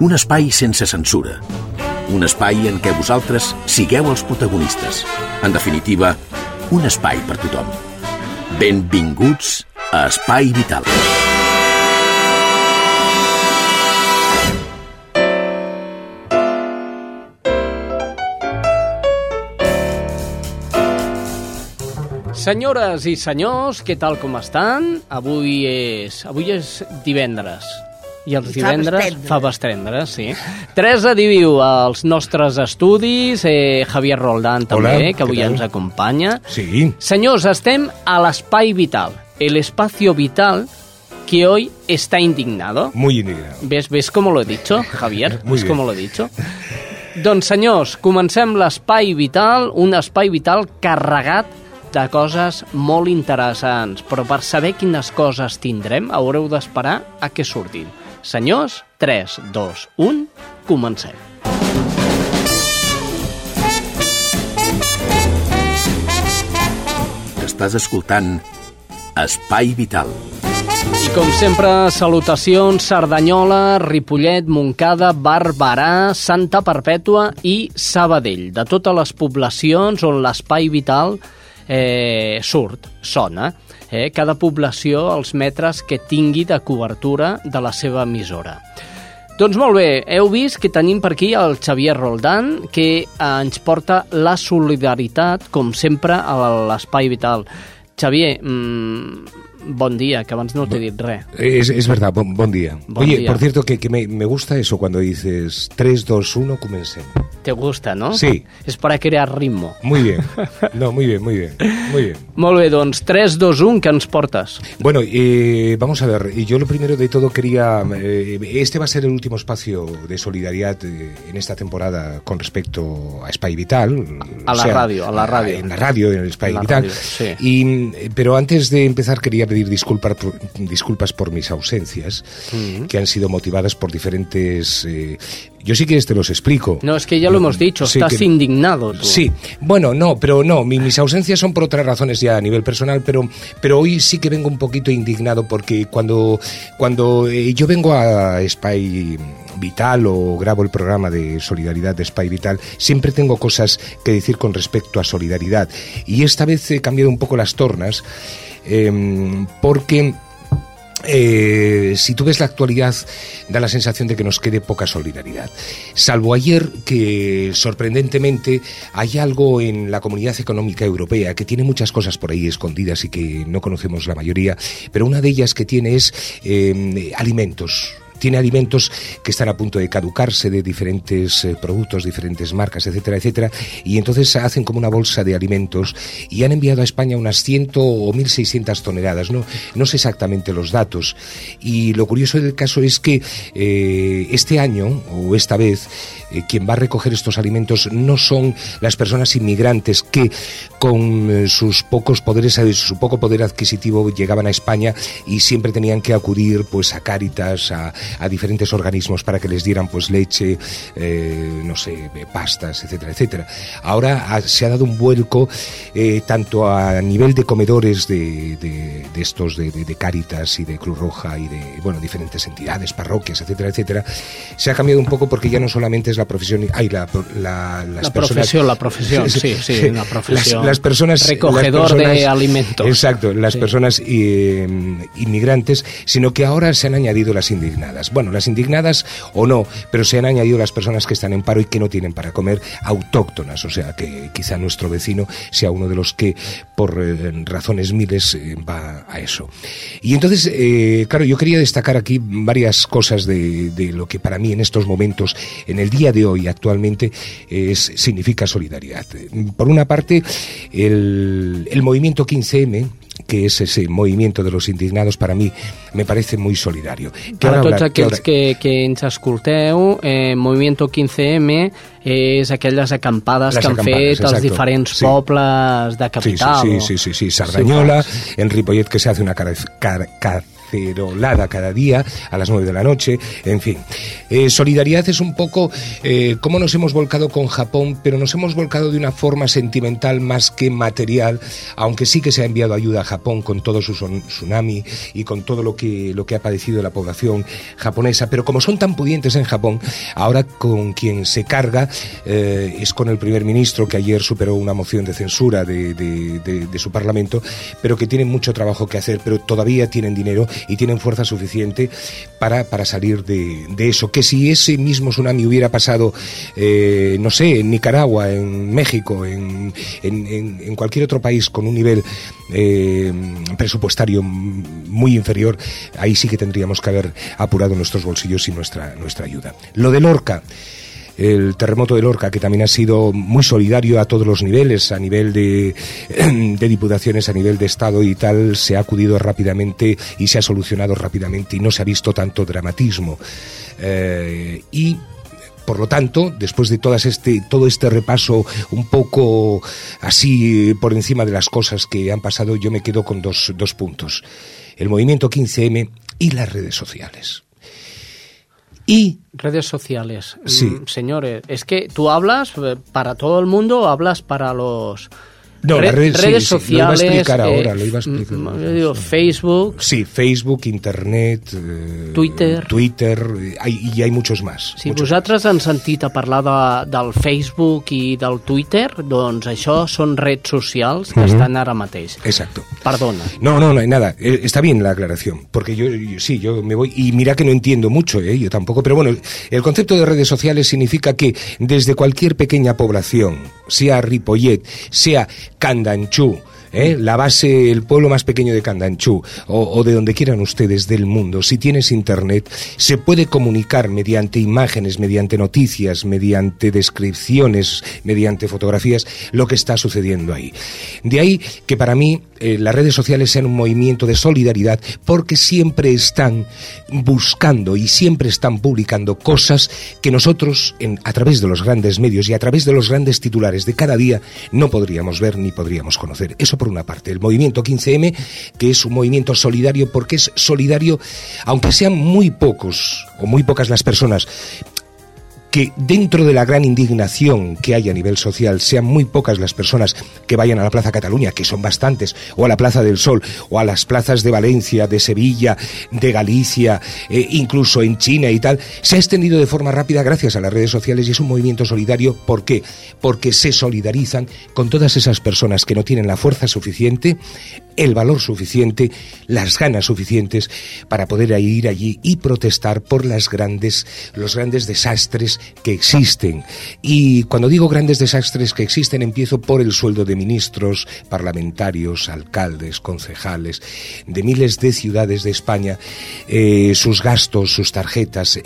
un espai sense censura. Un espai en què vosaltres sigueu els protagonistes. En definitiva, un espai per tothom. Benvinguts a Espai Vital. Senyores i senyors, què tal com estan? Avui és, avui és divendres, i els divendres fa bastendre, sí. Teresa Diviu als nostres estudis, eh, Javier Roldán també, Hola, que avui ens acompanya. Sí. Senyors, estem a l'espai vital, el espacio vital que hoy está indignado. Muy indignado. ¿Ves, ¿Ves cómo lo he dicho, Javier? Muy ¿Ves bien. cómo lo he dicho? Doncs, senyors, comencem l'espai vital, un espai vital carregat de coses molt interessants, però per saber quines coses tindrem haureu d'esperar a que surtin. Senyors, 3, 2, 1, comencem. Estàs escoltant Espai Vital. I com sempre, salutacions Cerdanyola, Ripollet, Montcada, Barberà, Santa Perpètua i Sabadell, de totes les poblacions on l'espai vital eh, surt, sona. Eh, cada població els metres que tingui de cobertura de la seva emissora. Doncs molt bé, heu vist que tenim per aquí el Xavier Roldán, que eh, ens porta la solidaritat, com sempre, a l'Espai Vital. Xavier, mm, bon dia, que abans no t'he dit res. Es, es verdad, bon, bon día. Bon Oye, día. por cierto, que, que me, me gusta eso cuando dices 3, 2, 1, comencemos. Te gusta, no? Sí. És para crear ritmo. Muy bien. No, muy bien, muy bien. Muy bien. Molt bé, doncs 3, 2, 1, que ens portes? Bueno, eh, vamos a ver. Yo lo primero de todo quería. eh, este va a ser el último espacio de solidaridad eh, en esta temporada con respecto a Spy Vital. A la radio, a la radio. En la radio, en el Spy En la Vital. radio, sí. Y, eh, pero antes de empezar quería pedir disculpas por, disculpas por mis ausencias, Mm. que han sido motivadas por diferentes. Yo sí que te los explico. No, es que ya lo hemos dicho, Sí, estás que- indignado tú. Sí, bueno, no, pero no, mi- mis ausencias son por otras razones ya a nivel personal, pero, pero hoy sí que vengo un poquito indignado porque cuando, cuando eh, yo vengo a Spy Vital o grabo el programa de solidaridad de Spy Vital, siempre tengo cosas que decir con respecto a solidaridad. Y esta vez he cambiado un poco las tornas em, porque... Eh, si tú ves la actualidad, da la sensación de que nos quede poca solidaridad. Salvo ayer que, sorprendentemente, hay algo en la Comunidad Económica Europea que tiene muchas cosas por ahí escondidas y que no conocemos la mayoría, pero una de ellas que tiene es eh, alimentos tiene alimentos que están a punto de caducarse de diferentes eh, productos, diferentes marcas, etcétera, etcétera, y entonces hacen como una bolsa de alimentos y han enviado a España unas 100 o 1.600 toneladas, no, no sé exactamente los datos. Y lo curioso del caso es que eh, este año, o esta vez, eh, quien va a recoger estos alimentos no son las personas inmigrantes que con sus pocos poderes, su poco poder adquisitivo llegaban a España y siempre tenían que acudir pues a Cáritas, a, a diferentes organismos para que les dieran pues leche, eh, no sé, pastas, etcétera, etcétera. Ahora ha- se ha dado un vuelco eh, tanto a nivel de comedores de, de- de estos de, de- Cáritas y de Cruz Roja y de bueno diferentes entidades, parroquias, etcétera, etcétera. Se ha cambiado un poco porque ya no solamente es la profesión, hay la, la, las La personas- profesión, la profesión, sí, sí, una profesión. Las, las personas Recogedor las de alimentos. Exacto, las Sí. personas eh, inmigrantes, sino que ahora se han añadido las indignadas. Bueno, las indignadas o no, pero se han añadido las personas que están en paro y que no tienen para comer autóctonas, o sea que quizá nuestro vecino sea uno de los que por eh, razones miles eh, va a eso. Y entonces, eh, claro, yo quería destacar aquí varias cosas de, lo que para mí en estos momentos, en el día de hoy actualmente, es, significa solidaridad. Por una parte, el, el movimiento 15M, que es ese movimiento de los indignados, para mí me parece muy solidario. Que per a tots aquells que, que ens escolteu, eh, Movimiento 15M és aquelles acampades Les que han fet exacto. els diferents sí. pobles de capital. Sí, sí, sí, sí, sí, sí. Sardanyola, sí, en Ripollet que se hace una car car car cacerolada cada día a las 9 de la noche, en fin. Eh, solidaridad es un poco eh, cómo nos hemos volcado con Japón, pero nos hemos volcado de una forma sentimental más que material, aunque sí que se ha enviado ayuda a Japón con todo su tsunami y con todo lo que, lo que ha padecido la población japonesa, pero como son tan pudientes en Japón, ahora con quien se carga eh, es con el primer ministro que ayer superó una moción de censura de, de, su parlamento, pero que tienen mucho trabajo que hacer, pero todavía tienen dinero y tienen fuerza suficiente para, para salir de, de, eso. Que si ese mismo tsunami hubiera pasado, eh, no sé, en Nicaragua, en México, en, en, en cualquier otro país con un nivel eh, presupuestario muy inferior, ahí sí que tendríamos que haber apurado nuestros bolsillos y nuestra, nuestra ayuda. Lo de Lorca el terremoto de Lorca, que también ha sido muy solidario a todos los niveles, a nivel de, de diputaciones, a nivel de Estado y tal, se ha acudido rápidamente y se ha solucionado rápidamente y no se ha visto tanto dramatismo. Eh, y por lo tanto, después de todas este, todo este repaso un poco así por encima de las cosas que han pasado, yo me quedo con dos, dos puntos. El movimiento 15M y las redes sociales. Y redes sociales. Sí. Mm, señores, es que tú hablas eh, para todo el mundo hablas para los no, Red, red, redes sí, sociales. Sí, lo iba a explicar ahora, lo iba a explicar. Yo digo, Facebook. Sí, Facebook, Internet, eh, Twitter. Twitter, hay, i hay muchos más. Si muchos vosaltres más. han sentit a parlar de, del Facebook i del Twitter, doncs això són redes socials que uh -huh. estan ara mateix. Exacto. Perdona. No, no, no, nada. Eh, está bien la aclaración, porque yo, yo, sí, yo me voy, y mira que no entiendo mucho, ¿eh? yo tampoco, pero bueno, el concepto de redes sociales significa que desde cualquier pequeña población, sea Ripollet, sea Candanchú, ¿eh? la base, el pueblo más pequeño de Candanchú, o, o, de donde quieran ustedes del mundo, si tienes internet, se puede comunicar mediante imágenes, mediante noticias, mediante descripciones, mediante fotografías, lo que está sucediendo ahí. De ahí que para mí eh, las redes sociales sean un movimiento de solidaridad porque siempre están buscando y siempre están publicando cosas que nosotros, a través de los grandes medios y a través de los grandes titulares de cada día, no podríamos ver ni podríamos conocer. Eso por una parte. El movimiento 15M, que es un movimiento solidario porque es solidario, aunque sean muy pocos o muy pocas las personas que dentro de la gran indignación que hay a nivel social sean muy pocas las personas que vayan a la Plaza Cataluña, que son bastantes, o a la Plaza del Sol, o a las plazas de Valencia, de Sevilla, de Galicia, eh, incluso en China y tal, se ha extendido de forma rápida gracias a las redes sociales y es un movimiento solidario. ¿Por qué? Porque se solidarizan con todas esas personas que no tienen la fuerza suficiente, el valor suficiente, las ganas suficientes para poder ir allí y protestar por las grandes, los grandes desastres que existen. Y cuando digo grandes desastres que existen, empiezo por el sueldo de ministros, parlamentarios, alcaldes, concejales, de miles de ciudades de España, eh, sus gastos, sus tarjetas,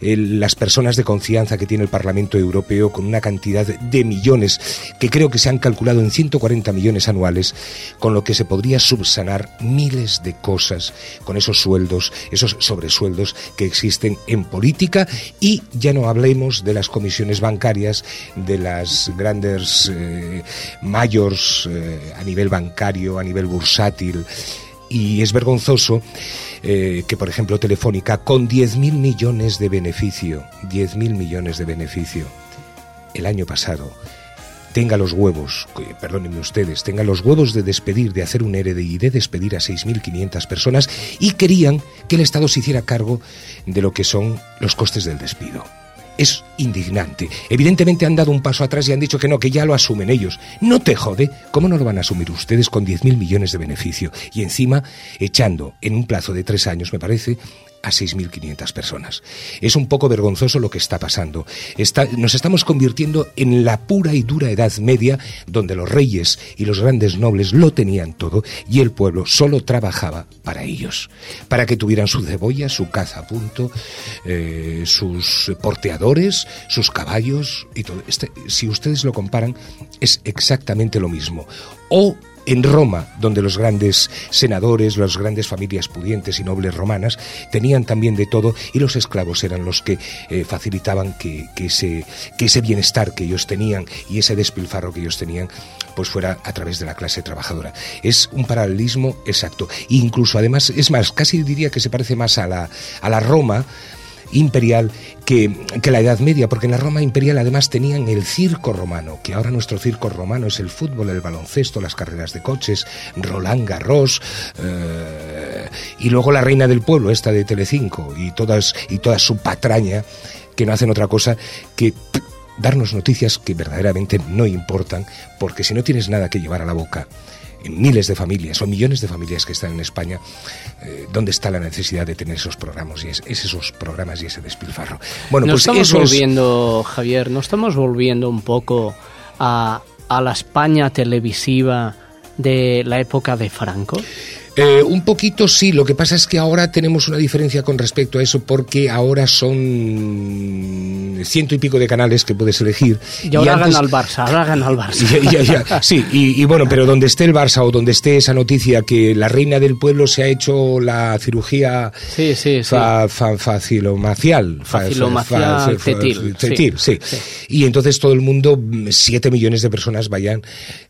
las personas de confianza que tiene el Parlamento Europeo con una cantidad de millones que creo que se han calculado en 140 millones anuales, con lo que se podría subsanar miles de cosas con esos sueldos, esos sobresueldos que existen en política y ya no hablemos de las comisiones bancarias, de las grandes eh, mayores eh, a nivel bancario, a nivel bursátil. Y es vergonzoso eh, que, por ejemplo, Telefónica, con 10.000 millones de beneficio, 10.000 millones de beneficio, el año pasado, tenga los huevos, perdónenme ustedes, tenga los huevos de despedir, de hacer un ERE y de despedir a 6.500 personas y querían que el Estado se hiciera cargo de lo que son los costes del despido es indignante. Evidentemente han dado un paso atrás y han dicho que no, que ya lo asumen ellos. No te jode. ¿Cómo no lo van a asumir ustedes con 10.000 millones de beneficio? Y encima echando en un plazo de tres años, me parece, a 6.500 personas. Es un poco vergonzoso lo que está pasando. Está, nos estamos convirtiendo en la pura y dura Edad Media, donde los reyes y los grandes nobles lo tenían todo y el pueblo solo trabajaba para ellos, para que tuvieran su cebolla, su caza a punto, eh, sus porteadores, sus caballos y todo. Este, si ustedes lo comparan, es exactamente lo mismo. O en Roma, donde los grandes senadores, las grandes familias pudientes y nobles romanas tenían también de todo y los esclavos eran los que eh, facilitaban que, ese, que ese bienestar que ellos tenían y ese despilfarro que ellos tenían pues fuera a través de la clase trabajadora. Es un paralelismo exacto. incluso además, es más, casi diría que se parece más a la, a la Roma imperial que, que, la Edad Media, porque en la Roma imperial además tenían el circo romano, que ahora nuestro circo romano es el fútbol, el baloncesto, las carreras de coches, Roland Garros, eh, y luego la reina del pueblo, esta de Telecinco, y, todas, y toda su patraña, que no hacen otra cosa que darnos noticias que verdaderamente no importan, porque si no tienes nada que llevar a la boca, en miles de familias o millones de familias que están en España, eh, ¿dónde está la necesidad de tener esos programas y es, esos programas y ese despilfarro? Bueno, pues estamos volviendo, Javier, no estamos volviendo un poco a, a la España televisiva de la época de Franco. Eh, un poquito sí, lo que pasa es que ahora tenemos una diferencia con respecto a eso porque ahora son ciento y pico de canales que puedes elegir. Y ahora hagan al Barça, ahora hagan al Barça. sí, y, bueno, pero donde esté el Barça o donde esté esa noticia que la reina del pueblo se ha hecho la cirugía sí, sí, fa, facilomacial. Facilomacial tetil. sí. Y entonces todo el mundo, siete millones de personas vayan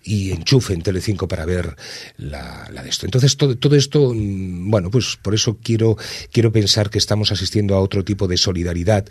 y enchufen Telecinco para ver la, la de esto. Entonces todo todo, esto, mm, bueno, pues por eso quiero, quiero pensar que estamos asistiendo a otro tipo de solidaridad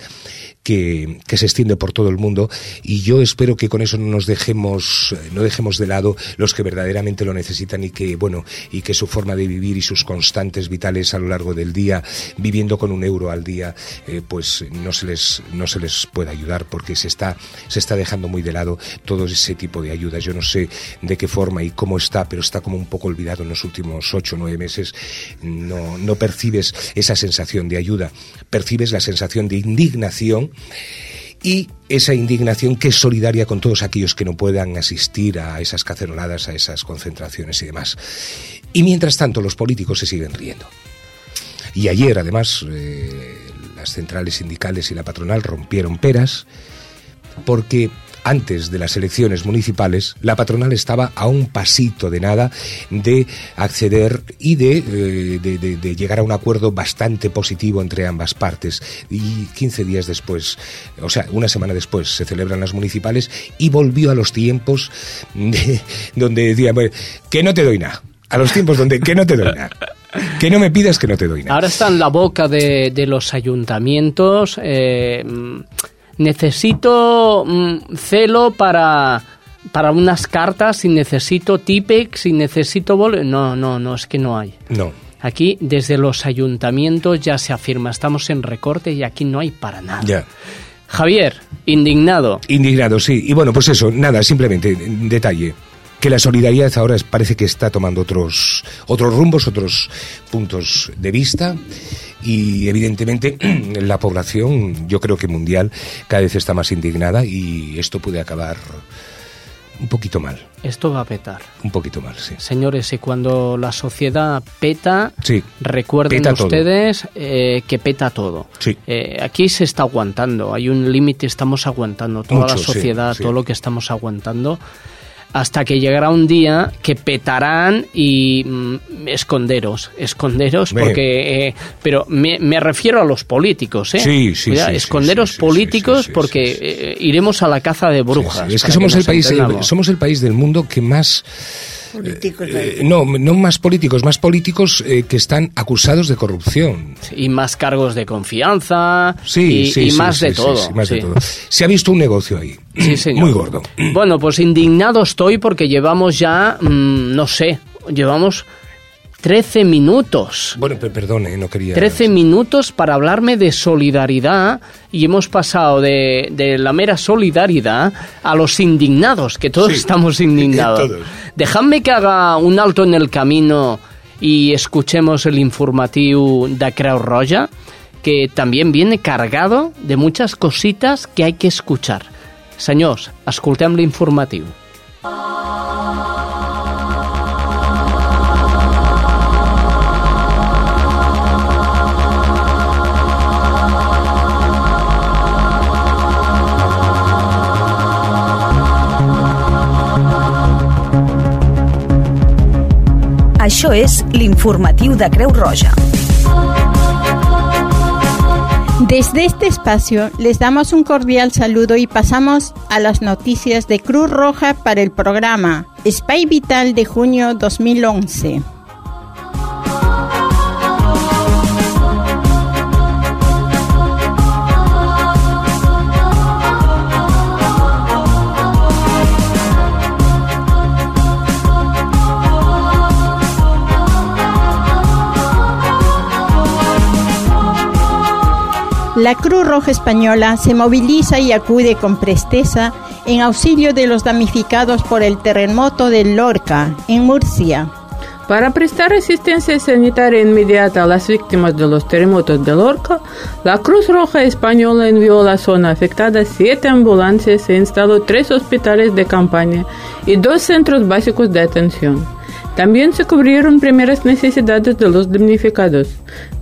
que, que, se extiende por todo el mundo y yo espero que con eso no nos dejemos, no dejemos de lado los que verdaderamente lo necesitan y que, bueno, y que su forma de vivir y sus constantes vitales a lo largo del día, viviendo con un euro al día, eh, pues no se les, no se les puede ayudar porque se está, se está dejando muy de lado todo ese tipo de ayudas. Yo no sé de qué forma y cómo está, pero está como un poco olvidado en los últimos ocho nueve meses, no, no percibes esa sensación de ayuda, percibes la sensación de indignación y esa indignación que es solidaria con todos aquellos que no puedan asistir a esas caceroladas, a esas concentraciones y demás. Y mientras tanto los políticos se siguen riendo. Y ayer, además, eh, las centrales sindicales y la patronal rompieron peras porque antes de las elecciones municipales, la patronal estaba a un pasito de nada de acceder y de, eh, llegar a un acuerdo bastante positivo entre ambas partes. Y 15 días después, o sea, una semana después, se celebran las municipales y volvió a los tiempos donde decía, que no te doy nada. A los tiempos donde que no te doy nada. Que no me pidas que no te doy nada. Ahora está en la boca de, los ayuntamientos. Eh, necesito mm, celo para, para unas cartas, y necesito Tipex, y necesito... No, no, no, es que no hay. No. Aquí, desde los ayuntamientos ya se afirma, estamos en recorte y aquí no hay para nada. Ya. Javier, indignado. Indignado, sí. Y bueno, pues eso, nada, simplemente, detalle que la solidaridad ahora parece que está tomando otros, otros rumbos, otros puntos de vista y evidentemente la población, yo creo que mundial, cada vez está más indignada y esto puede acabar un poquito mal. Esto va a petar. Un poquito mal, sí. Señores, y cuando la sociedad peta, recuerden ustedes eh, que peta todo. Sí. Eh, aquí se está aguantando, hay un límite, estamos aguantando, toda la sociedad, todo lo que estamos aguantando hasta que llegará un día que petarán y mm, esconderos, esconderos, porque, eh, pero me, refiero a los políticos, ¿eh? Sí, sí, esconderos políticos porque eh, iremos a la caza de brujas. Es que somos el país, somos el país del mundo que más eh, no, no más políticos, más políticos eh, que están acusados de corrupción. Y más cargos de confianza. Sí, y, más, de todo, más de todo. Se ha visto un negocio ahí. Muy gordo. Bueno, pues indignado estoy porque llevamos ya, mm, no sé, llevamos 13 minutos. Bueno, perdone, no quería... 13 minutos para hablarme de solidaridad y hemos pasado de, la mera solidaridad a los indignados, que todos estamos indignados. Dejadme que haga un alto en el camino y escuchemos el informativo de Creu Roja, que también viene cargado de muchas cositas que hay que escuchar. Señores, escoltem l'informatiu. Això és l'informatiu de Creu Roja. Desde este espacio les damos un cordial saludo y pasamos a las noticias de Cruz Roja para el programa Spy Vital de junio 2011. La Cruz Roja Española se moviliza y acude con presteza en auxilio de los damnificados por el terremoto de Lorca, en Murcia. Para prestar asistencia sanitaria inmediata a las víctimas de los terremotos de Lorca, la Cruz Roja Española envió a la zona afectada siete ambulancias e instaló tres hospitales de campaña y dos centros básicos de atención. También se cubrieron primeras necesidades de los damnificados,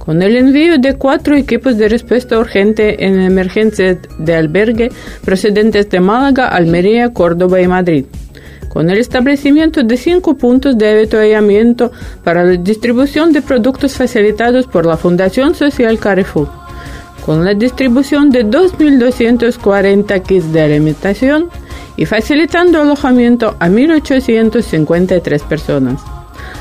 con el envío de cuatro equipos de respuesta urgente en emergencias de albergue procedentes de Málaga, Almería, Córdoba y Madrid, con el establecimiento de cinco puntos de avituallamiento para la distribución de productos facilitados por la Fundación Social Carrefour, con la distribución de 2.240 kits de alimentación y facilitando alojamiento a 1.853 personas.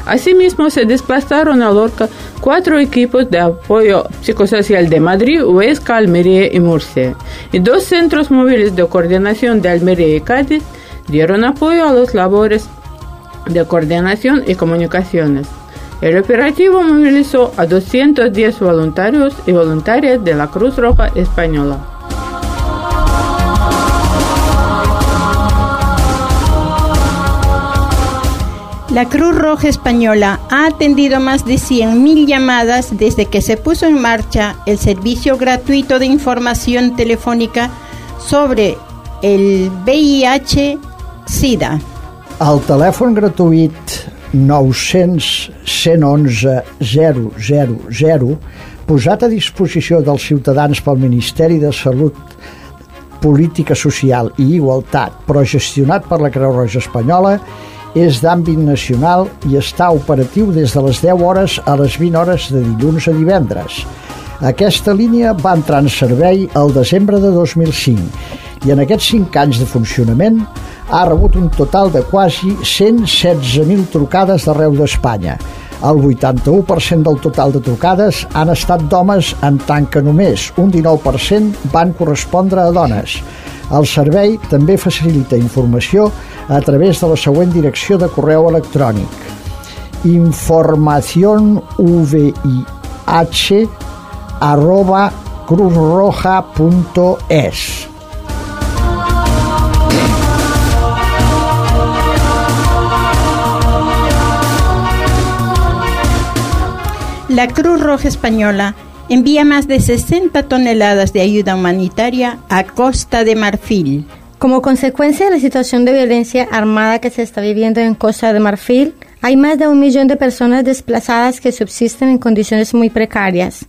Asimismo, se desplazaron a Lorca cuatro equipos de apoyo psicosocial de Madrid, Huesca, Almería y Murcia, y dos centros móviles de coordinación de Almería y Cádiz dieron apoyo a las labores de coordinación y comunicaciones. El operativo movilizó a 210 voluntarios y voluntarias de la Cruz Roja Española. La Cruz Roja Española ha atendido más de 100.000 llamadas desde que se puso en marcha el servicio gratuito de información telefónica sobre el VIH-Sida. El telèfon gratuït 900 111 000 posat a disposició dels ciutadans pel Ministeri de Salut Política Social i Igualtat, però gestionat per la Creu Roja Espanyola, és d'àmbit nacional i està operatiu des de les 10 hores a les 20 hores de dilluns a divendres. Aquesta línia va entrar en servei el desembre de 2005 i en aquests 5 anys de funcionament ha rebut un total de quasi 116.000 trucades d'arreu d'Espanya. El 81% del total de trucades han estat d'homes en tant que només un 19% van correspondre a dones. El servei també facilita informació a través de la següent direcció de correu electrònic. informacionvih arroba cruzroja.es La Cruz Roja Española envía más de 60 toneladas de ayuda humanitaria a Costa de Marfil. Como consecuencia de la situación de violencia armada que se está viviendo en Costa de Marfil, hay más de un millón de personas desplazadas que subsisten en condiciones muy precarias.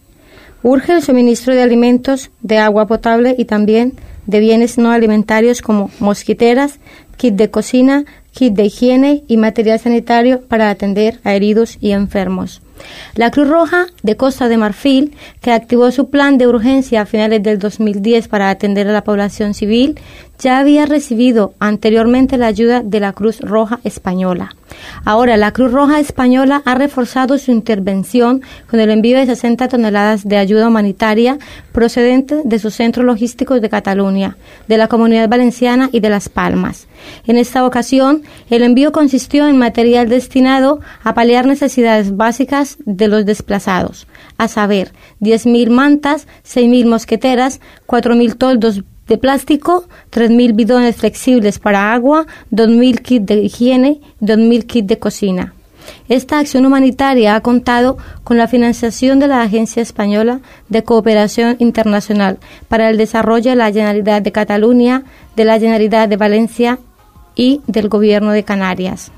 Urge el suministro de alimentos, de agua potable y también de bienes no alimentarios como mosquiteras, kit de cocina, kit de higiene y material sanitario para atender a heridos y enfermos. La Cruz Roja de Costa de Marfil, que activó su plan de urgencia a finales del 2010 para atender a la población civil, ya había recibido anteriormente la ayuda de la Cruz Roja Española. Ahora, la Cruz Roja Española ha reforzado su intervención con el envío de 60 toneladas de ayuda humanitaria procedente de sus centros logísticos de Cataluña, de la Comunidad Valenciana y de Las Palmas. En esta ocasión, el envío consistió en material destinado a paliar necesidades básicas de los desplazados, a saber, 10.000 mantas, 6.000 mosqueteras, 4.000 toldos de plástico, 3.000 bidones flexibles para agua, 2.000 kits de higiene, 2.000 kits de cocina. Esta acción humanitaria ha contado con la financiación de la Agencia Española de Cooperación Internacional para el Desarrollo de la Generalidad de Cataluña, de la Generalidad de Valencia y del Gobierno de Canarias.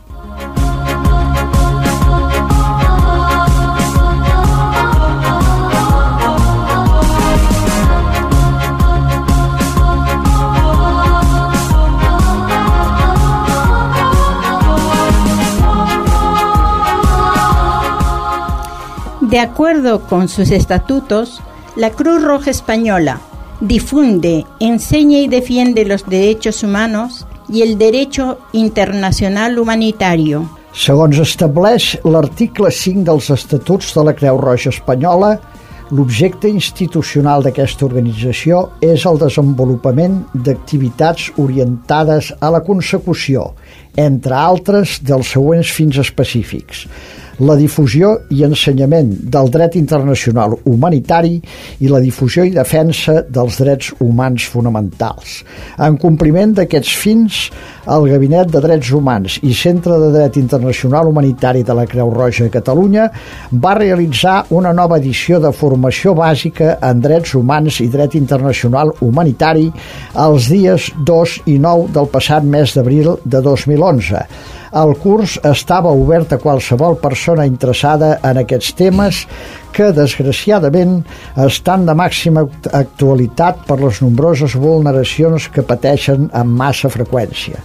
De acuerdo con sus estatutos, la Cruz Roja Española difunde, enseña y defiende los derechos humanos y el derecho internacional humanitario. Segons estableix l'article 5 dels Estatuts de la Creu Roja Espanyola, l'objecte institucional d'aquesta organització és el desenvolupament d'activitats orientades a la consecució, entre altres, dels següents fins específics la difusió i ensenyament del dret internacional humanitari i la difusió i defensa dels drets humans fonamentals. En compliment d'aquests fins, el Gabinet de Drets Humans i Centre de Dret Internacional Humanitari de la Creu Roja de Catalunya va realitzar una nova edició de formació bàsica en drets humans i dret internacional humanitari els dies 2 i 9 del passat mes d'abril de 2011 el curs estava obert a qualsevol persona interessada en aquests temes que, desgraciadament, estan de màxima actualitat per les nombroses vulneracions que pateixen amb massa freqüència.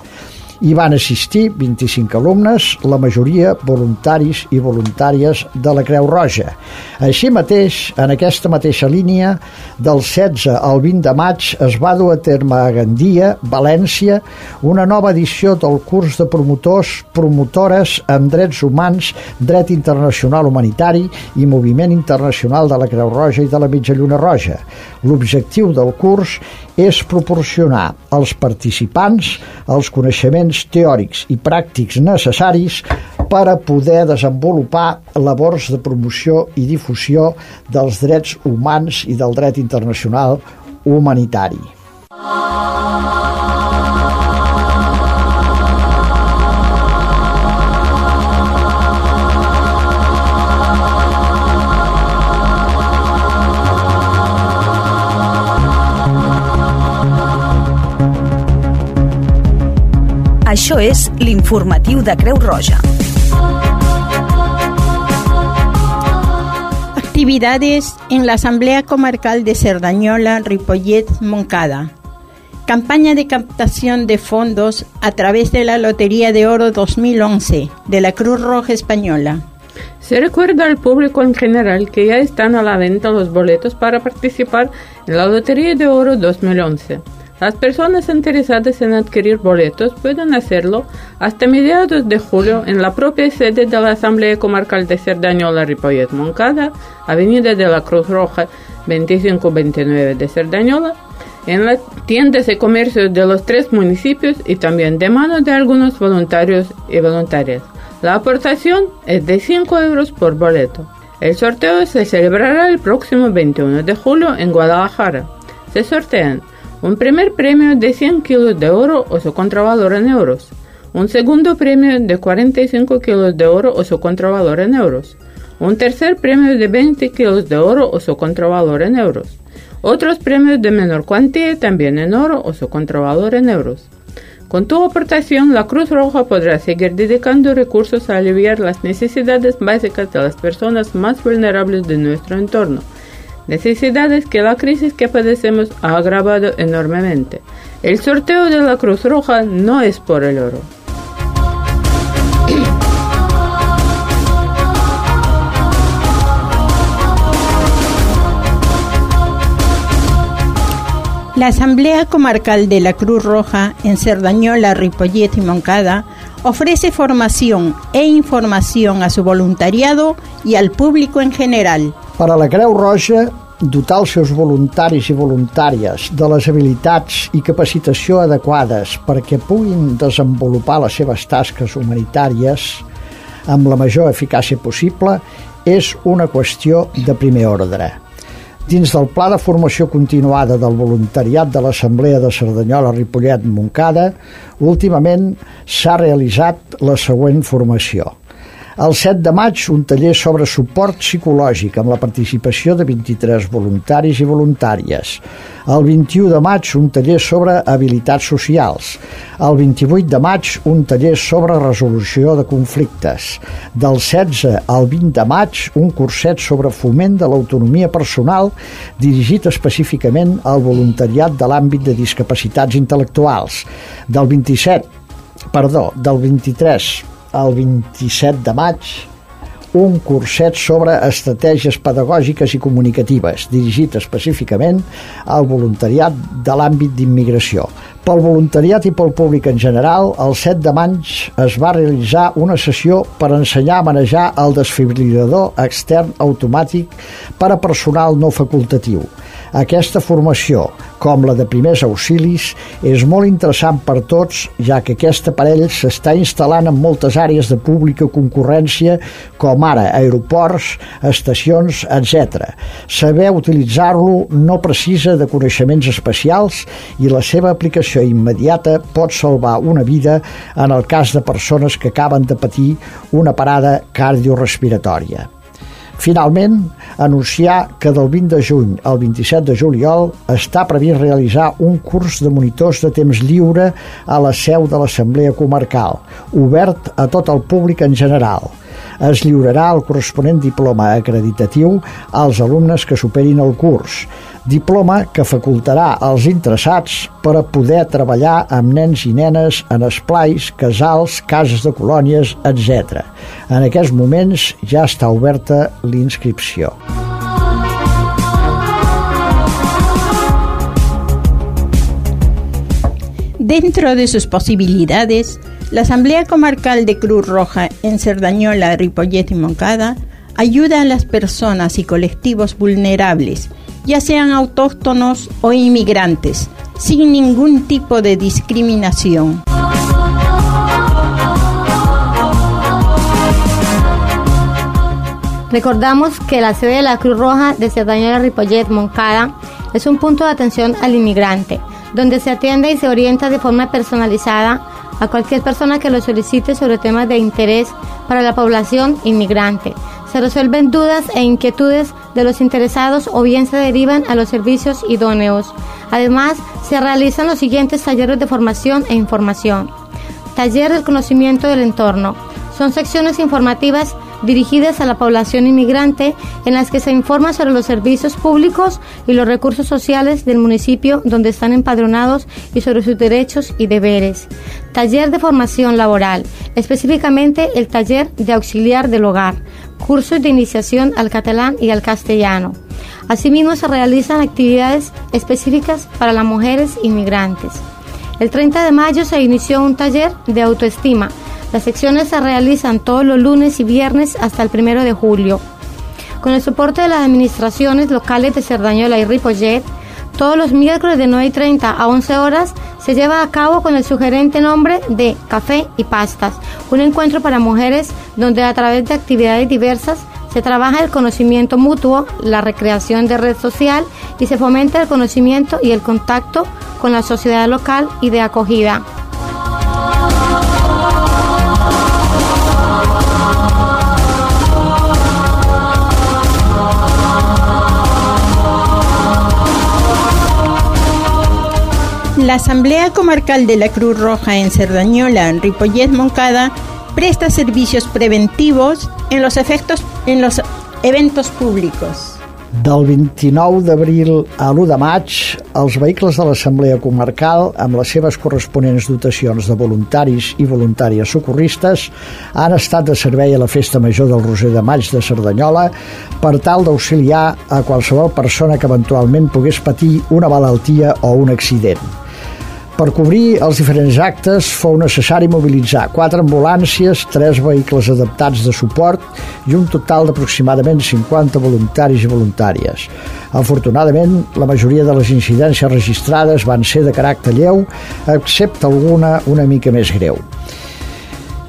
Hi van assistir 25 alumnes, la majoria voluntaris i voluntàries de la Creu Roja. Així mateix, en aquesta mateixa línia, del 16 al 20 de maig es va dur a terme a Gandia, València, una nova edició del curs de promotors, promotores en drets humans, dret internacional humanitari i moviment internacional de la Creu Roja i de la Mitja Lluna Roja. L'objectiu del curs és proporcionar als participants els coneixements teòrics i pràctics necessaris per a poder desenvolupar labors de promoció i difusió dels drets humans i del dret internacional humanitari. Això és l'informatiu de Creu Roja. Actividades en la Asamblea Comarcal de Cerdañola, Ripollet, Moncada. Campaña de captación de fondos a través de la Lotería de Oro 2011 de la Cruz Roja Española. Se recuerda al público en general que ya están a la venta los boletos para participar en la Lotería de Oro 2011. Las personas interesadas en adquirir boletos pueden hacerlo hasta mediados de julio en la propia sede de la Asamblea Comarcal de Cerdañola Ripollet Moncada, Avenida de la Cruz Roja 2529 de Cerdañola, en las tiendas de comercio de los tres municipios y también de mano de algunos voluntarios y voluntarias. La aportación es de 5 euros por boleto. El sorteo se celebrará el próximo 21 de julio en Guadalajara. Se sortean un primer premio de 100 kilos de oro o su contravalor en euros, un segundo premio de 45 kilos de oro o su contravalor en euros, un tercer premio de 20 kilos de oro o su contravalor en euros, otros premios de menor cuantía también en oro o su contravalor en euros. Con tu aportación, la Cruz Roja podrá seguir dedicando recursos a aliviar las necesidades básicas de las personas más vulnerables de nuestro entorno, necesidades que la crisis que padecemos ha agravado enormemente. El sorteo de la Cruz Roja no es por el oro. La Asamblea Comarcal de la Cruz Roja en Cerdañola, Ripollet y Moncada ofrece formación e información a su voluntariado y al público en general. Per a la Creu Roja, dotar els seus voluntaris i voluntàries de les habilitats i capacitació adequades perquè puguin desenvolupar les seves tasques humanitàries amb la major eficàcia possible és una qüestió de primer ordre. Dins del Pla de Formació Continuada del Voluntariat de l'Assemblea de Cerdanyola Ripollet Moncada, últimament s'ha realitzat la següent formació. El 7 de maig, un taller sobre suport psicològic amb la participació de 23 voluntaris i voluntàries. El 21 de maig, un taller sobre habilitats socials. El 28 de maig, un taller sobre resolució de conflictes. Del 16 al 20 de maig, un curset sobre foment de l'autonomia personal dirigit específicament al voluntariat de l'àmbit de discapacitats intel·lectuals. Del 27 perdó, del 23 al 27 de maig un curset sobre estratègies pedagògiques i comunicatives, dirigit específicament al voluntariat de l'àmbit d'immigració. Pel voluntariat i pel públic en general, el 7 de maig es va realitzar una sessió per ensenyar a manejar el desfibrilador extern automàtic per a personal no facultatiu. Aquesta formació, com la de primers auxilis, és molt interessant per tots, ja que aquest aparell s'està instal·lant en moltes àrees de pública concurrència, com ara aeroports, estacions, etc. Saber utilitzar-lo no precisa de coneixements especials i la seva aplicació immediata pot salvar una vida en el cas de persones que acaben de patir una parada cardiorespiratòria. Finalment, anunciar que del 20 de juny al 27 de juliol està previst realitzar un curs de monitors de temps lliure a la seu de l'Assemblea Comarcal, obert a tot el públic en general. Es lliurarà el corresponent diploma acreditatiu als alumnes que superin el curs, diploma que facultarà als interessats per a poder treballar amb nens i nenes en esplais, casals, cases de colònies, etc. En aquests moments ja està oberta l'inscripció. Dentro de sus posibilidades, la Asamblea Comarcal de Cruz Roja en Cerdañola, Ripollet y Moncada ayuda a las personas y colectivos vulnerables ya sean autóctonos o inmigrantes, sin ningún tipo de discriminación. Recordamos que la sede de la Cruz Roja de Cerdañola Ripollet Moncada es un punto de atención al inmigrante, donde se atiende y se orienta de forma personalizada a cualquier persona que lo solicite sobre temas de interés para la población inmigrante. Se resuelven dudas e inquietudes de los interesados o bien se derivan a los servicios idóneos. Además, se realizan los siguientes talleres de formación e información. Taller del conocimiento del entorno. Son secciones informativas dirigidas a la población inmigrante en las que se informa sobre los servicios públicos y los recursos sociales del municipio donde están empadronados y sobre sus derechos y deberes. Taller de formación laboral, específicamente el taller de auxiliar del hogar, cursos de iniciación al catalán y al castellano. Asimismo se realizan actividades específicas para las mujeres inmigrantes. El 30 de mayo se inició un taller de autoestima las secciones se realizan todos los lunes y viernes hasta el primero de julio. Con el soporte de las administraciones locales de Cerdañola y Ripollet, todos los miércoles de 9 y 30 a 11 horas se lleva a cabo con el sugerente nombre de Café y Pastas, un encuentro para mujeres donde a través de actividades diversas se trabaja el conocimiento mutuo, la recreación de red social y se fomenta el conocimiento y el contacto con la sociedad local y de acogida. Asamblea Comarcal de la Cruz Roja en Cerdañola, Ripollet Moncada, presta servicios preventivos en los, efectos, en los eventos públicos. Del 29 d'abril a l'1 de maig, els vehicles de l'Assemblea Comarcal, amb les seves corresponents dotacions de voluntaris i voluntàries socorristes, han estat de servei a la Festa Major del Roser de Maig de Cerdanyola per tal d'auxiliar a qualsevol persona que eventualment pogués patir una malaltia o un accident. Per cobrir els diferents actes fou necessari mobilitzar quatre ambulàncies, tres vehicles adaptats de suport i un total d'aproximadament 50 voluntaris i voluntàries. Afortunadament, la majoria de les incidències registrades van ser de caràcter lleu, excepte alguna una mica més greu.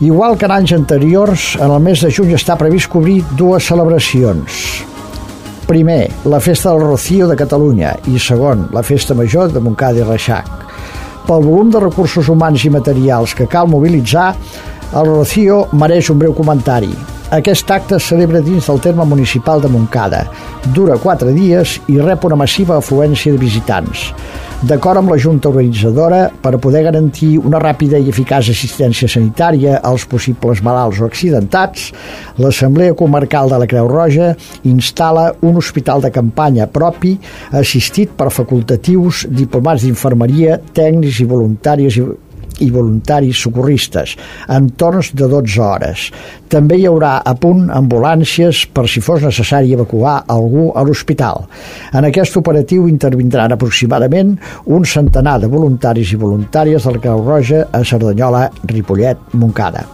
Igual que en anys anteriors, en el mes de juny està previst cobrir dues celebracions. Primer, la Festa del Rocío de Catalunya i segon, la Festa Major de Montcada i Reixac. Pel volum de recursos humans i materials que cal mobilitzar, el Rocío mereix un breu comentari. Aquest acte es celebra dins del terme municipal de Montcada. Dura quatre dies i rep una massiva afluència de visitants d'acord amb la Junta Organitzadora, per poder garantir una ràpida i eficaç assistència sanitària als possibles malalts o accidentats, l'Assemblea Comarcal de la Creu Roja instal·la un hospital de campanya propi assistit per facultatius, diplomats d'infermeria, tècnics i voluntaris i i voluntaris socorristes, en torns de 12 hores. També hi haurà a punt ambulàncies per si fos necessari evacuar algú a l'hospital. En aquest operatiu intervindran aproximadament un centenar de voluntaris i voluntàries del Creu Roja a Cerdanyola, Ripollet, Montcada.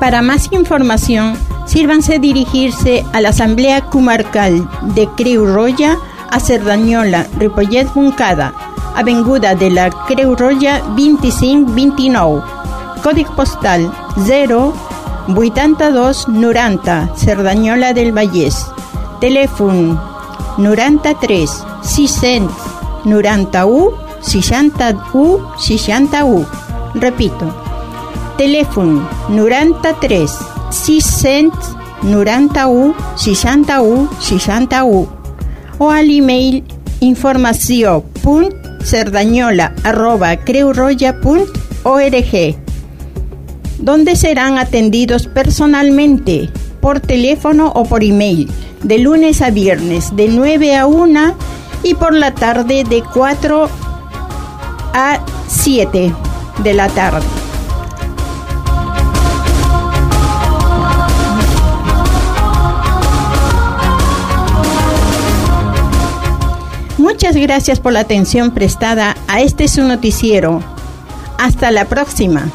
Para más información, sírvanse dirigirse a la Asamblea Comarcal de Creu Roja a Cerdanyola, Ripollet Moncada, Avenguda de la Creu Roja 2529, código postal 0 82 90, Cerdanyola del Vallès. Telèfon 93 600 91 61 61. Repito, telèfon 93 600 91 61 61 o a l'email informació.cerdanyola arroba creuroya.org donde serán atendidos personalmente por teléfono o por email de lunes a viernes de 9 a 1 y por la tarde de 4 a 7 de la tarde. Muchas gracias por la atención prestada a este su noticiero. Hasta la próxima.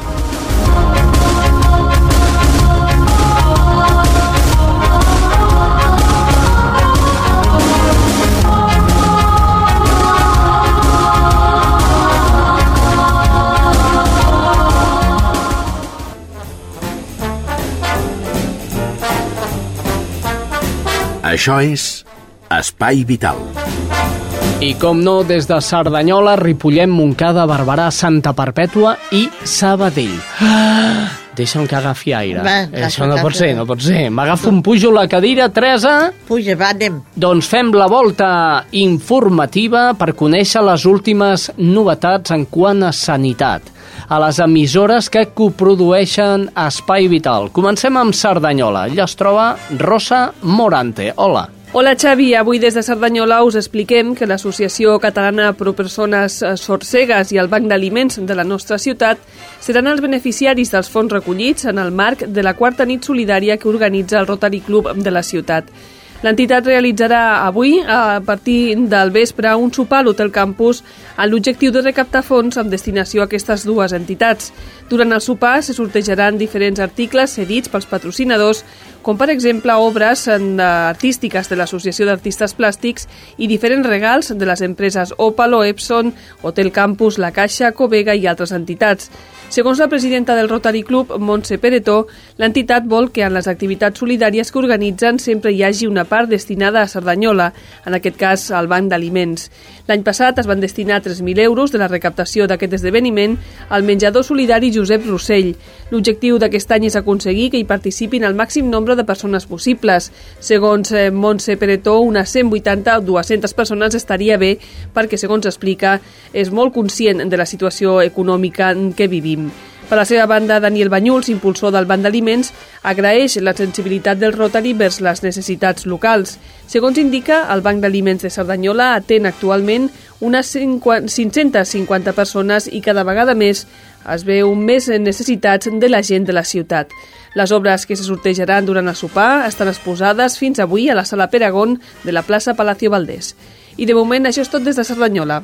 Això és Espai Vital. I com no, des de Cerdanyola, Ripollet, Montcada, Barberà, Santa Perpètua i Sabadell. Ah, deixa'm que agafi aire. Va, Això no pot ser, no pot ser. M'agafo un pujo la cadira, Teresa. Puja, va, anem. Doncs fem la volta informativa per conèixer les últimes novetats en quant a sanitat a les emissores que coprodueixen Espai Vital. Comencem amb Cerdanyola. Allà es troba Rosa Morante. Hola. Hola Xavi, avui des de Cerdanyola us expliquem que l'Associació Catalana Pro Persones eh, Sorcegues i el Banc d'Aliments de la nostra ciutat seran els beneficiaris dels fons recollits en el marc de la quarta nit solidària que organitza el Rotary Club de la ciutat. L'entitat realitzarà avui, a partir del vespre, un sopar a l'Hotel Campus amb l'objectiu de recaptar fons amb destinació a aquestes dues entitats. Durant el sopar se sortejaran diferents articles cedits pels patrocinadors, com per exemple obres eh, artístiques de l'Associació d'Artistes Plàstics i diferents regals de les empreses Opalo, Epson, Hotel Campus, La Caixa, Covega i altres entitats. Segons la presidenta del Rotary Club, Montse Peretó, l'entitat vol que en les activitats solidàries que organitzen sempre hi hagi una part destinada a Cerdanyola, en aquest cas al Banc d'Aliments. L'any passat es van destinar 3.000 euros de la recaptació d'aquest esdeveniment al menjador solidari Josep Rossell. L'objectiu d'aquest any és aconseguir que hi participin el màxim nombre de persones possibles. Segons eh, Montse Peretó, unes 180 o 200 persones estaria bé perquè, segons explica, és molt conscient de la situació econòmica en què vivim. Per la seva banda, Daniel Banyuls, impulsor del Banc d'Aliments, agraeix la sensibilitat del Rotary vers les necessitats locals. Segons indica, el Banc d'Aliments de Cerdanyola atén actualment unes 50 550 persones i cada vegada més es veu més necessitats de la gent de la ciutat. Les obres que se sortejaran durant el sopar estan exposades fins avui a la sala Peragón de la plaça Palacio Valdés. I de moment això és tot des de Cerdanyola.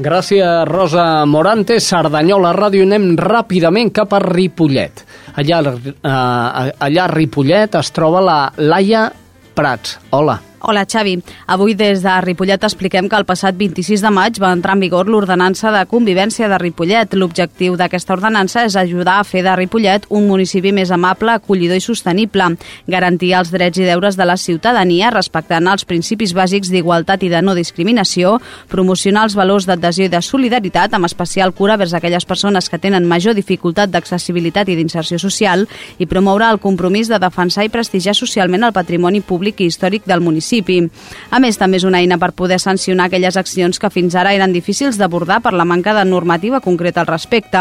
Gràcies, Rosa Morante. Cerdanyola Ràdio. Anem ràpidament cap a Ripollet. Allà, eh, allà a Ripollet es troba la Laia Prats. Hola. Hola, Xavi. Avui des de Ripollet expliquem que el passat 26 de maig va entrar en vigor l'ordenança de convivència de Ripollet. L'objectiu d'aquesta ordenança és ajudar a fer de Ripollet un municipi més amable, acollidor i sostenible, garantir els drets i deures de la ciutadania respectant els principis bàsics d'igualtat i de no discriminació, promocionar els valors d'adhesió i de solidaritat, amb especial cura vers aquelles persones que tenen major dificultat d'accessibilitat i d'inserció social, i promoure el compromís de defensar i prestigiar socialment el patrimoni públic i històric del municipi municipi. A més, també és una eina per poder sancionar aquelles accions que fins ara eren difícils d'abordar per la manca de normativa concreta al respecte.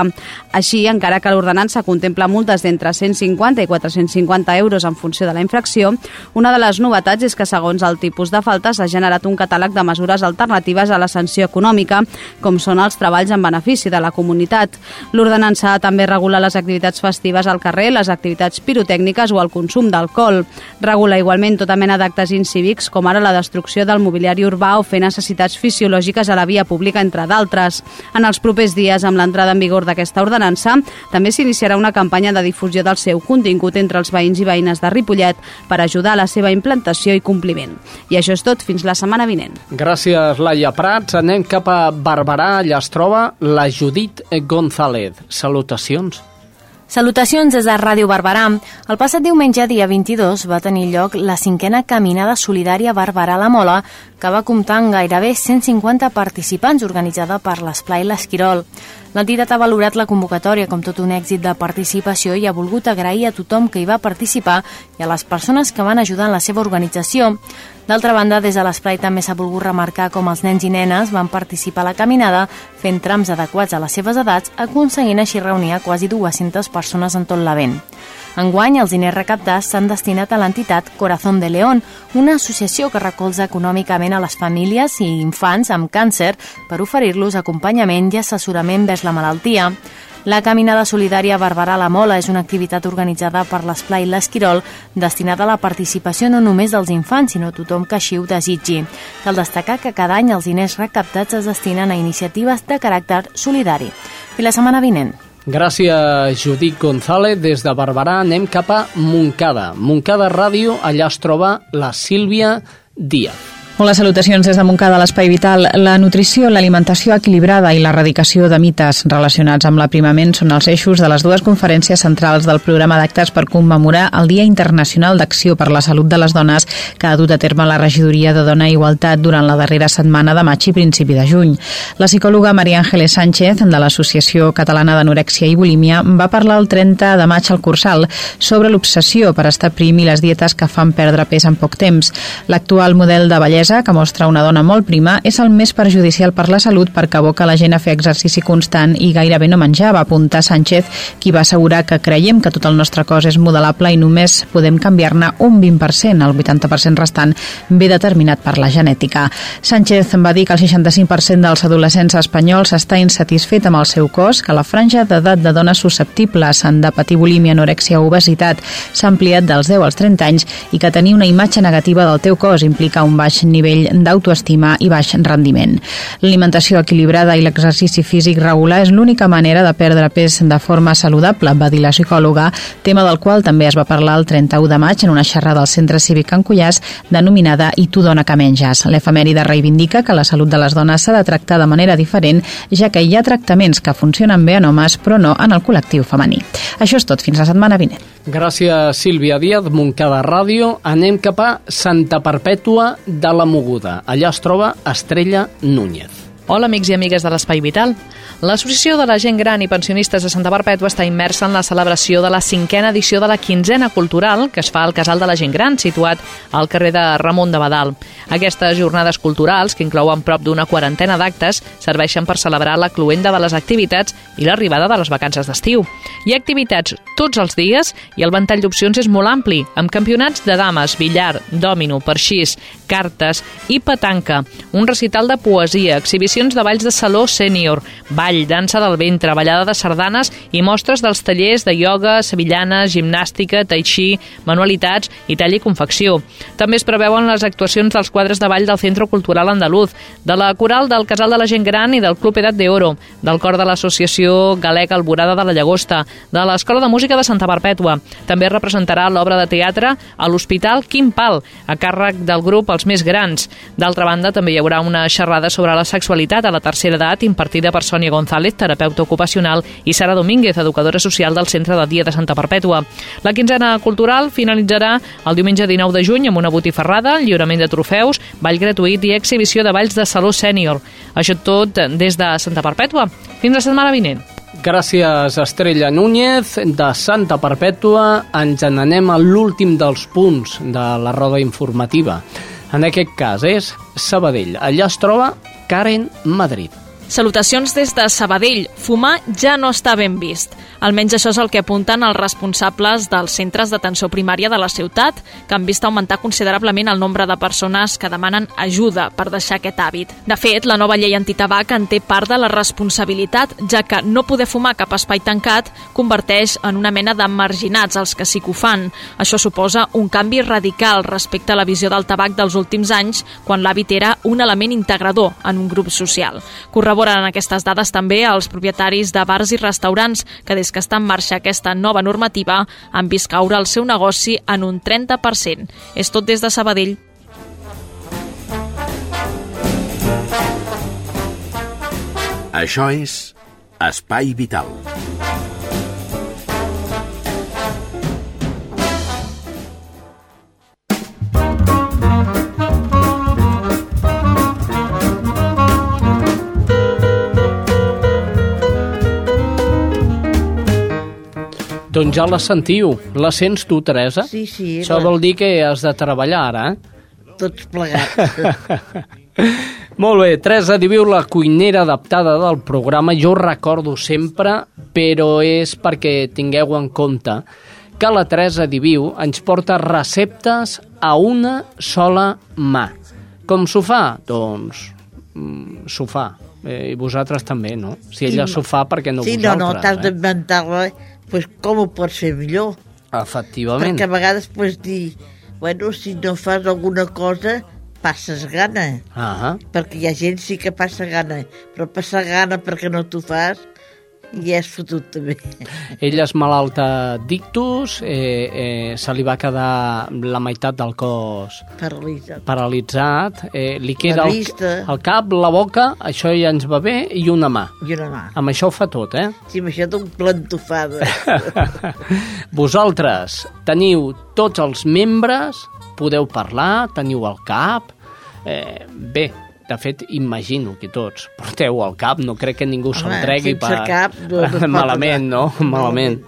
Així, encara que l'ordenança contempla multes d'entre 150 i 450 euros en funció de la infracció, una de les novetats és que, segons el tipus de falta, s'ha generat un catàleg de mesures alternatives a la sanció econòmica, com són els treballs en benefici de la comunitat. L'ordenança també regula les activitats festives al carrer, les activitats pirotècniques o el consum d'alcohol. Regula igualment tota mena d'actes incívics, com ara la destrucció del mobiliari urbà o fer necessitats fisiològiques a la via pública, entre d'altres. En els propers dies, amb l'entrada en vigor d'aquesta ordenança, també s'iniciarà una campanya de difusió del seu contingut entre els veïns i veïnes de Ripollet per ajudar a la seva implantació i compliment. I això és tot, fins la setmana vinent. Gràcies, Laia Prats. Anem cap a Barberà, allà es troba la Judit González. Salutacions. Salutacions des de Ràdio Barberà. El passat diumenge, dia 22, va tenir lloc la cinquena Caminada Solidària Barberà la Mola, que va comptar amb gairebé 150 participants organitzada per l'Esplai L'Esquirol. L'entitat ha valorat la convocatòria com tot un èxit de participació i ha volgut agrair a tothom que hi va participar i a les persones que van ajudar en la seva organització. D'altra banda, des de l'Esplai també s'ha volgut remarcar com els nens i nenes van participar a la caminada fent trams adequats a les seves edats, aconseguint així reunir quasi 200 persones en tot l'event. Enguany, els diners recaptats s'han destinat a l'entitat Corazón de León, una associació que recolza econòmicament a les famílies i infants amb càncer per oferir-los acompanyament i assessorament vers la malaltia. La Caminada Solidària Barberà la Mola és una activitat organitzada per l'Esplai L'Esquirol destinada a la participació no només dels infants, sinó tothom que així ho desitgi. Cal destacar que cada any els diners recaptats es destinen a iniciatives de caràcter solidari. I la setmana vinent. Gràcies, Judit González. Des de Barberà anem cap a Montcada. Montcada Ràdio, allà es troba la Sílvia Díaz. Hola, salutacions des de Montcada, l'Espai Vital. La nutrició, l'alimentació equilibrada i l'erradicació de mites relacionats amb l'aprimament són els eixos de les dues conferències centrals del programa d'actes per commemorar el Dia Internacional d'Acció per la Salut de les Dones que ha dut a terme la Regidoria de Dona i Igualtat durant la darrera setmana de maig i principi de juny. La psicòloga Maria Ángeles Sánchez, de l'Associació Catalana d'Anorèxia i Bulímia, va parlar el 30 de maig al Cursal sobre l'obsessió per estar prim i les dietes que fan perdre pes en poc temps. L'actual model de bellesa bellesa, que mostra una dona molt prima, és el més perjudicial per la salut perquè aboca la gent a fer exercici constant i gairebé no menjar, va apuntar Sánchez, qui va assegurar que creiem que tot el nostre cos és modelable i només podem canviar-ne un 20%, el 80% restant ve determinat per la genètica. Sánchez va dir que el 65% dels adolescents espanyols està insatisfet amb el seu cos, que la franja d'edat de dones susceptibles han de patir bulímia, anorèxia o obesitat s'ha ampliat dels 10 als 30 anys i que tenir una imatge negativa del teu cos implica un baix nivell d'autoestima i baix rendiment. L'alimentació equilibrada i l'exercici físic regular és l'única manera de perdre pes de forma saludable, va dir la psicòloga, tema del qual també es va parlar el 31 de maig en una xerrada al Centre Cívic en Cullàs denominada I tu dona que menges. L'efemèride reivindica que la salut de les dones s'ha de tractar de manera diferent, ja que hi ha tractaments que funcionen bé en homes però no en el col·lectiu femení. Això és tot, fins la setmana vinent. Gràcies, Sílvia Díaz, Montcada Ràdio. Anem cap a Santa Perpètua de la Moguda. Allà es troba Estrella Núñez. Hola, amics i amigues de l'Espai Vital. L'Associació de la Gent Gran i Pensionistes de Santa Perpètua està immersa en la celebració de la cinquena edició de la quinzena cultural que es fa al Casal de la Gent Gran, situat al carrer de Ramon de Badal. Aquestes jornades culturals, que inclouen prop d'una quarantena d'actes, serveixen per celebrar la cluenda de les activitats i l'arribada de les vacances d'estiu. Hi ha activitats tots els dies i el ventall d'opcions és molt ampli, amb campionats de dames, billar, dòmino, perxís, cartes i petanca, un recital de poesia, exhibicions de balls de saló sènior, ball, dansa del ventre, ballada de sardanes i mostres dels tallers de ioga, sevillanes, gimnàstica, tai chi, manualitats i tall i confecció. També es preveuen les actuacions dels quadres de ball del Centre Cultural Andaluz, de la coral del Casal de la Gent Gran i del Club Edat de Oro, del cor de l'Associació Galega Alborada de la Llagosta, de l'Escola de Música de Santa Perpètua. També representarà l'obra de teatre a l'Hospital Quim Pal, a càrrec del grup Els Més Grans. D'altra banda, també hi haurà una xerrada sobre la sexualitat a la tercera edat impartida per Sònia González, terapeuta ocupacional, i Sara Domínguez, educadora social del Centre de Dia de Santa Perpètua. La quinzena cultural finalitzarà el diumenge 19 de juny amb una botifarrada, lliurament de trofeus, ball gratuït i exhibició de balls de saló sènior. Això tot des de Santa Perpètua. Fins la setmana vinent. Gràcies, Estrella Núñez. De Santa Perpètua ens n'anem a l'últim dels punts de la roda informativa. En aquest cas és Sabadell. Allà es troba Karen Madrid. Salutacions des de Sabadell. Fumar ja no està ben vist. Almenys això és el que apunten els responsables dels centres d'atenció primària de la ciutat, que han vist augmentar considerablement el nombre de persones que demanen ajuda per deixar aquest hàbit. De fet, la nova llei antitabac en té part de la responsabilitat, ja que no poder fumar cap espai tancat converteix en una mena de marginats els que sí que ho fan. Això suposa un canvi radical respecte a la visió del tabac dels últims anys, quan l'hàbit era un element integrador en un grup social. Corroboren aquestes dades també els propietaris de bars i restaurants, que des que està en marxa aquesta nova normativa han vist caure el seu negoci en un 30%. És tot des de Sabadell. Això és Espai Vital. Doncs ja la sentiu. La sents tu, Teresa? Sí, sí. Això vol dir que has de treballar ara, eh? Tots plegats. Molt bé, Teresa Diviu, la cuinera adaptada del programa, jo recordo sempre, però és perquè tingueu en compte que la Teresa Diviu ens porta receptes a una sola mà. Com s'ho fa? Doncs mm, s'ho fa. Eh, I vosaltres també, no? Si ella Sí, s'ho fa, perquè no sí, no, vosaltres? no, t'has eh? d'inventar-la, pues, com ho pots fer millor. Efectivament. Perquè a vegades pots dir, bueno, si no fas alguna cosa, passes gana. Ah Perquè hi ha gent sí que passa gana, però passar gana perquè no t'ho fas, ja és fotut també. Ella és malalta d'ictus, eh, eh, se li va quedar la meitat del cos Paralitzat. paralitzat, eh, li queda el, el cap, la boca, això ja ens va bé, i una mà. I una mà. Amb això ho fa tot, eh? Sí, amb això d'un plantofada. Vosaltres teniu tots els membres, podeu parlar, teniu el cap... Eh, bé, de fet, imagino que tots porteu el cap, no crec que ningú se'l tregui sense cap no- no malament, no? Malament.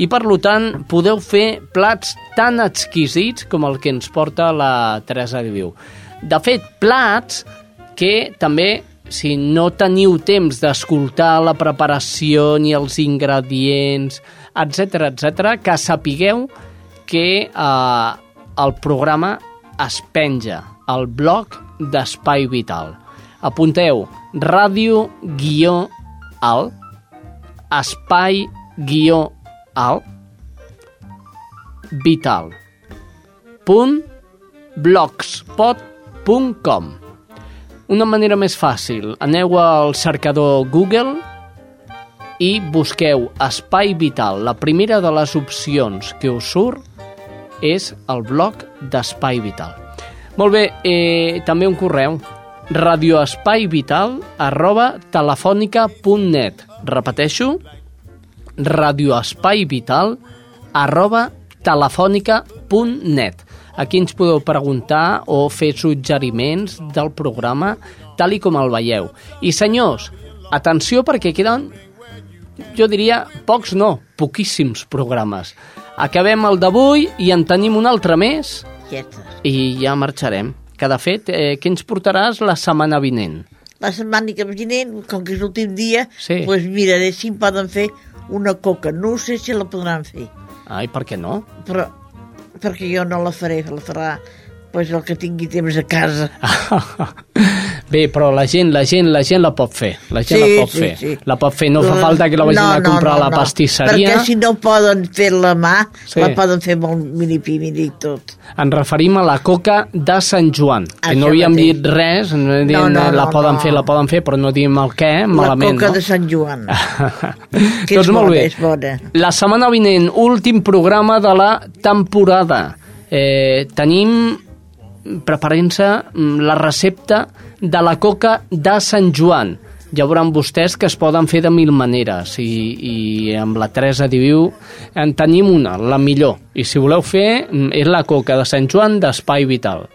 I per tant, podeu fer plats tan exquisits com el que ens porta la Teresa de Viu. De fet, plats que també, si no teniu temps d'escoltar la preparació ni els ingredients, etc etc, que sapigueu que eh, el programa es penja al blog d'Espai Vital. Apunteu ràdio guió alt, espai guió alt, vital, punt blogspot.com Una manera més fàcil, aneu al cercador Google i busqueu Espai Vital. La primera de les opcions que us surt és el blog d'Espai Vital. Molt bé, eh, també un correu. Radioespaivital arroba telefònica.net Repeteixo, radioespaivital arroba telefònica.net Aquí ens podeu preguntar o fer suggeriments del programa tal i com el veieu. I senyors, atenció perquè queden, jo diria, pocs no, poquíssims programes. Acabem el d'avui i en tenim un altre més Està. i ja marxarem. Que de fet, eh, què ens portaràs la setmana vinent? La setmana que vinent, com que és l'últim dia, Sí. pues miraré si em poden fer una coca. No sé si la podran fer, Ai, per què no? però perquè jo no la faré, la farà pues, el que tingui temps a casa. Bé, però la gent, la gent, la gent la pot fer. La gent Sí, la pot sí, fer. sí. La pot fer, no fa falta que la vagin a comprar a la pastisseria. Perquè si no poden fer la mà, Sí. la poden fer molt mini-pimini i tot. Ens referim a la coca de Sant Joan. Que Això no havíem mateix. dit res, no, no, No, no, la no, poden no. fer, la poden fer, però no diem el què, malament, la coca no? de Sant Joan. que doncs és molt bona, bé. és bona. La setmana vinent, últim programa de la temporada. Eh, tenim preparant-se mm, la recepta de la coca de Sant Joan. Ja veuran vostès que es poden fer de mil maneres i, i amb la Teresa Diviu en tenim una, la millor. I si voleu fer, mm, és la coca de Sant Joan d'Espai Vital.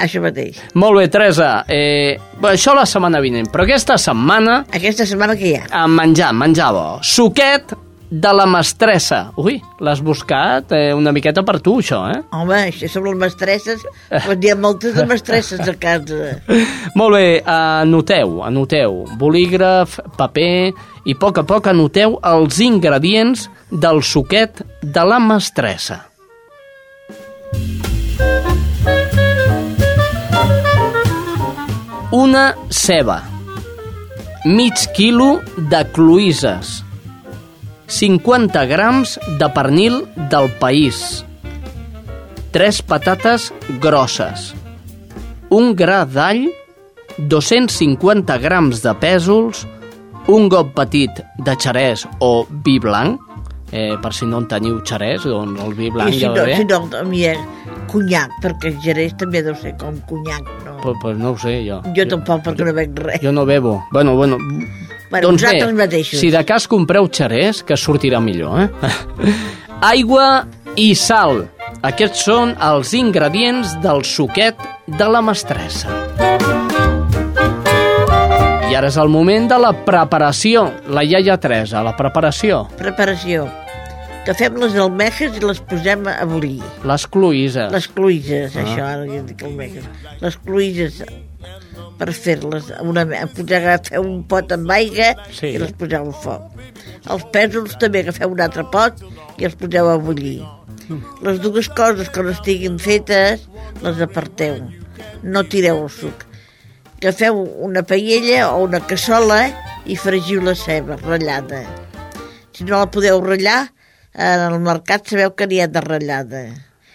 Això mateix. Molt bé, Teresa. Eh, això la setmana vinent, però aquesta setmana... Aquesta setmana que hi ha? A menjar, menjar bo. Suquet de la mestressa. Ui, l'has buscat eh, una miqueta per tu, això, eh? Home, això sobre les mestresses, pues n'hi ha moltes de mestresses a casa. Molt bé, anoteu, anoteu. Bolígraf, paper i a poc a poc anoteu els ingredients del suquet de la mestressa. Una ceba. Mig quilo de cloïses. 50 grams de pernil del país. 3 patates grosses. Un gra d'all, 250 grams de pèsols, un got petit de xerès o vi blanc, eh, per si no en teniu xerès, doncs el vi blanc I si ja no, bé. si no, a mi és conyac, perquè el gerès també deu ser com conyac, no? Pues, pues no ho sé, jo. Jo tampoc, perquè no veig res. Jo no bebo. Bueno, bueno, Bueno, doncs bé, vosaltres mateixos. si de cas compreu xerès, que sortirà millor, eh? Aigua i sal. Aquests són els ingredients del suquet de la mestressa. I ara és el moment de la preparació. La iaia Teresa, la preparació. Preparació. Agafem les almejes i les posem a bullir. Les cloïses. Les cloïses, Ah. això, ara jo dic almejes. Les cloïses per fer-les, una, posar, agafeu un pot amb aigua Sí. i les poseu al foc. Els pèsols també agafeu un altre pot i els poseu a bullir. Les dues coses que no estiguin fetes les aparteu. No tireu el suc. Agafeu una paella o una cassola i fregiu la ceba ratllada. Si no la podeu ratllar, al mercat sabeu que n'hi ha de ratllada.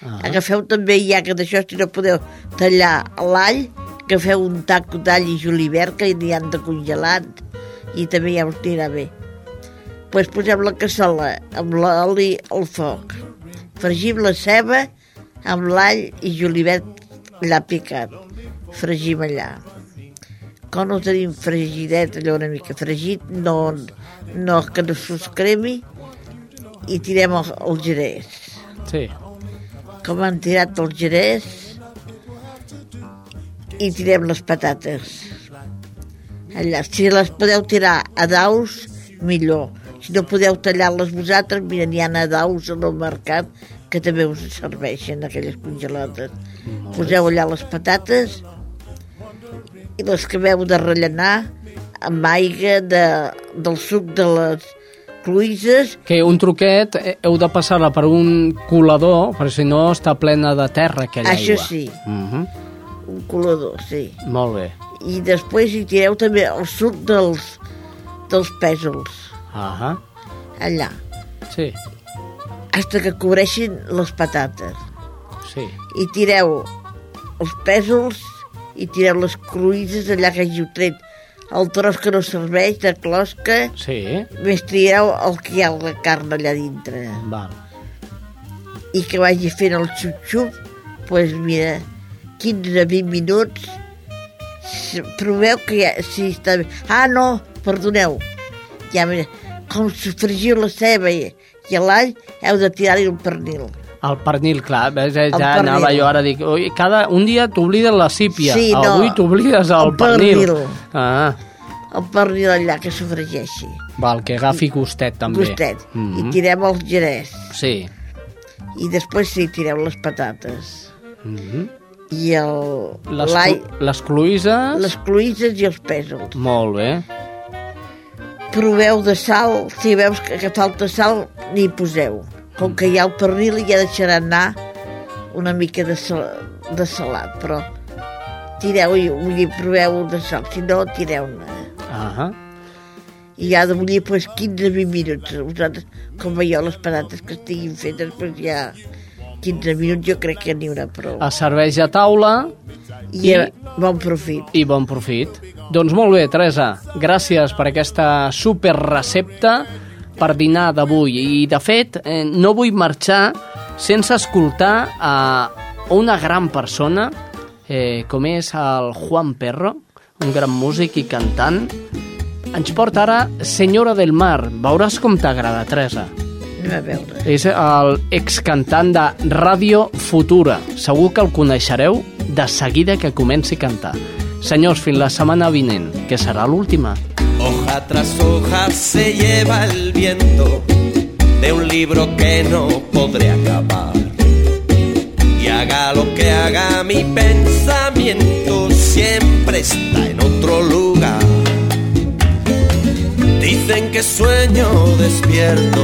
Ah. Agafeu també, ja que d'això, si no podeu tallar l'all, agafeu un taco d'all i julivert, que n'hi han de congelat, i també ja us anirà bé. Pues posem la cassola amb l'oli al foc. Fregim la ceba amb l'all i julivert allà picat. Fregim allà. Quan ho tenim fregidet, allò una mica fregit, no, no que no s'us cremi, i tirem el, el gerès. Sí. Com han tirat el gerès, i tirem les patates. Allà, si les podeu tirar a daus, millor. Si no podeu tallar-les vosaltres, mira, n'hi ha a daus al mercat que també us serveixen, aquelles congelades. Poseu allà les patates i les que veu de rellenar amb aigua de, del suc de les cloïses Que un truquet eh, heu de passar-la per un colador, perquè si no està plena de terra aquella Això aigua. sí. Mhm. Un colador, sí. Molt bé. I després hi tireu també el suc dels, dels pèsols, Ahà. allà, Sí, hasta que cobreixin les patates. sí. I tireu els pèsols i tireu les cruïses allà que hàgiu tret el tros que no serveix de closca, Sí, més tireu el que hi ha la carn allà dintre. val. I que vagi fent el xup-xup, doncs pues mira, 15-20 minuts, proveu que ja, si està bé. Ah, no, perdoneu, ja com sofregiu la ceba i, i l'all, heu de tirar-hi el pernil. El pernil, clar, ves, eh, ja pernil. anava jo ara, dic, oi, cada, un dia t'oblides la sípia, Sí, no, avui t'oblides el, el pernil. Ah, El pernil allà que sofregeixi. val, que agafi gustet també. Gustet. Mhm. I tirem el gerès. Sí. I després sí, tireu les patates. Mhm. I el... Les, les cloïses... les cloïses i els pèsols. Molt bé. Proveu de sal, si veus que, que falta sal, n'hi poseu. Com que hi ha el pernil ja deixarà anar una mica de, sal, de salat, però tireu i i proveu de sal, si no, tireu-ne. Ahà. I ha de bullir pues, 15-20 minuts. Vosaltres, com veieu les patates que estiguin fetes, pues, ja 15 minuts jo crec que n'hi haurà prou. Es serveix a taula I, I bon profit. i bon profit. Doncs molt bé, Teresa, gràcies per aquesta super recepta per dinar d'avui. I, de fet, eh, no vull marxar sense escoltar a una gran persona, eh, com és el Juan Perro, un gran músic i cantant. Ens porta ara Senyora del Mar. Veuràs com t'agrada, Teresa. Anem a veure. És el excantant de Ràdio Futura. Segur que el coneixereu de seguida que comenci a cantar. Senyors, fins la setmana vinent, que serà l'última. Hoja tras hoja se lleva el viento de un libro que no podré acabar. Y haga lo que haga mi pensamiento, siempre está en otro lugar. Dicen que sueño despierto,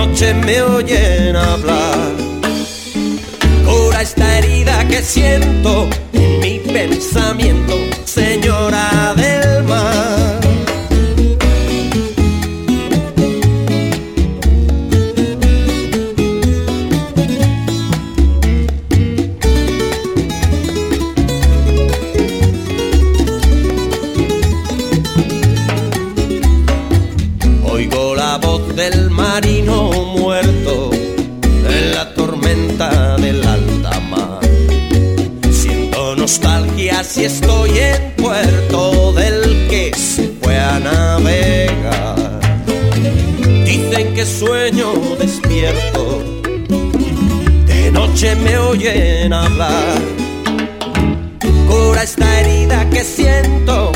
de noche me oyen hablar. Cura esta herida que siento en mi pensamiento, señora del sueño despierto, de noche me oyen hablar. Cura esta herida que siento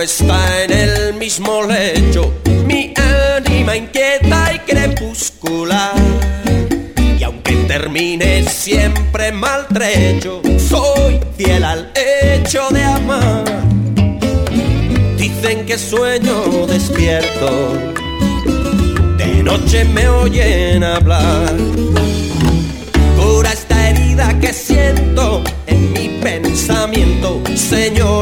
Acuesta en el mismo lecho, mi ánima inquieta y crepuscular. Y aunque termine siempre maltrecho, soy fiel al hecho de amar. Dicen que sueño despierto, de noche me oyen hablar. Cura esta herida que siento en mi pensamiento, Señor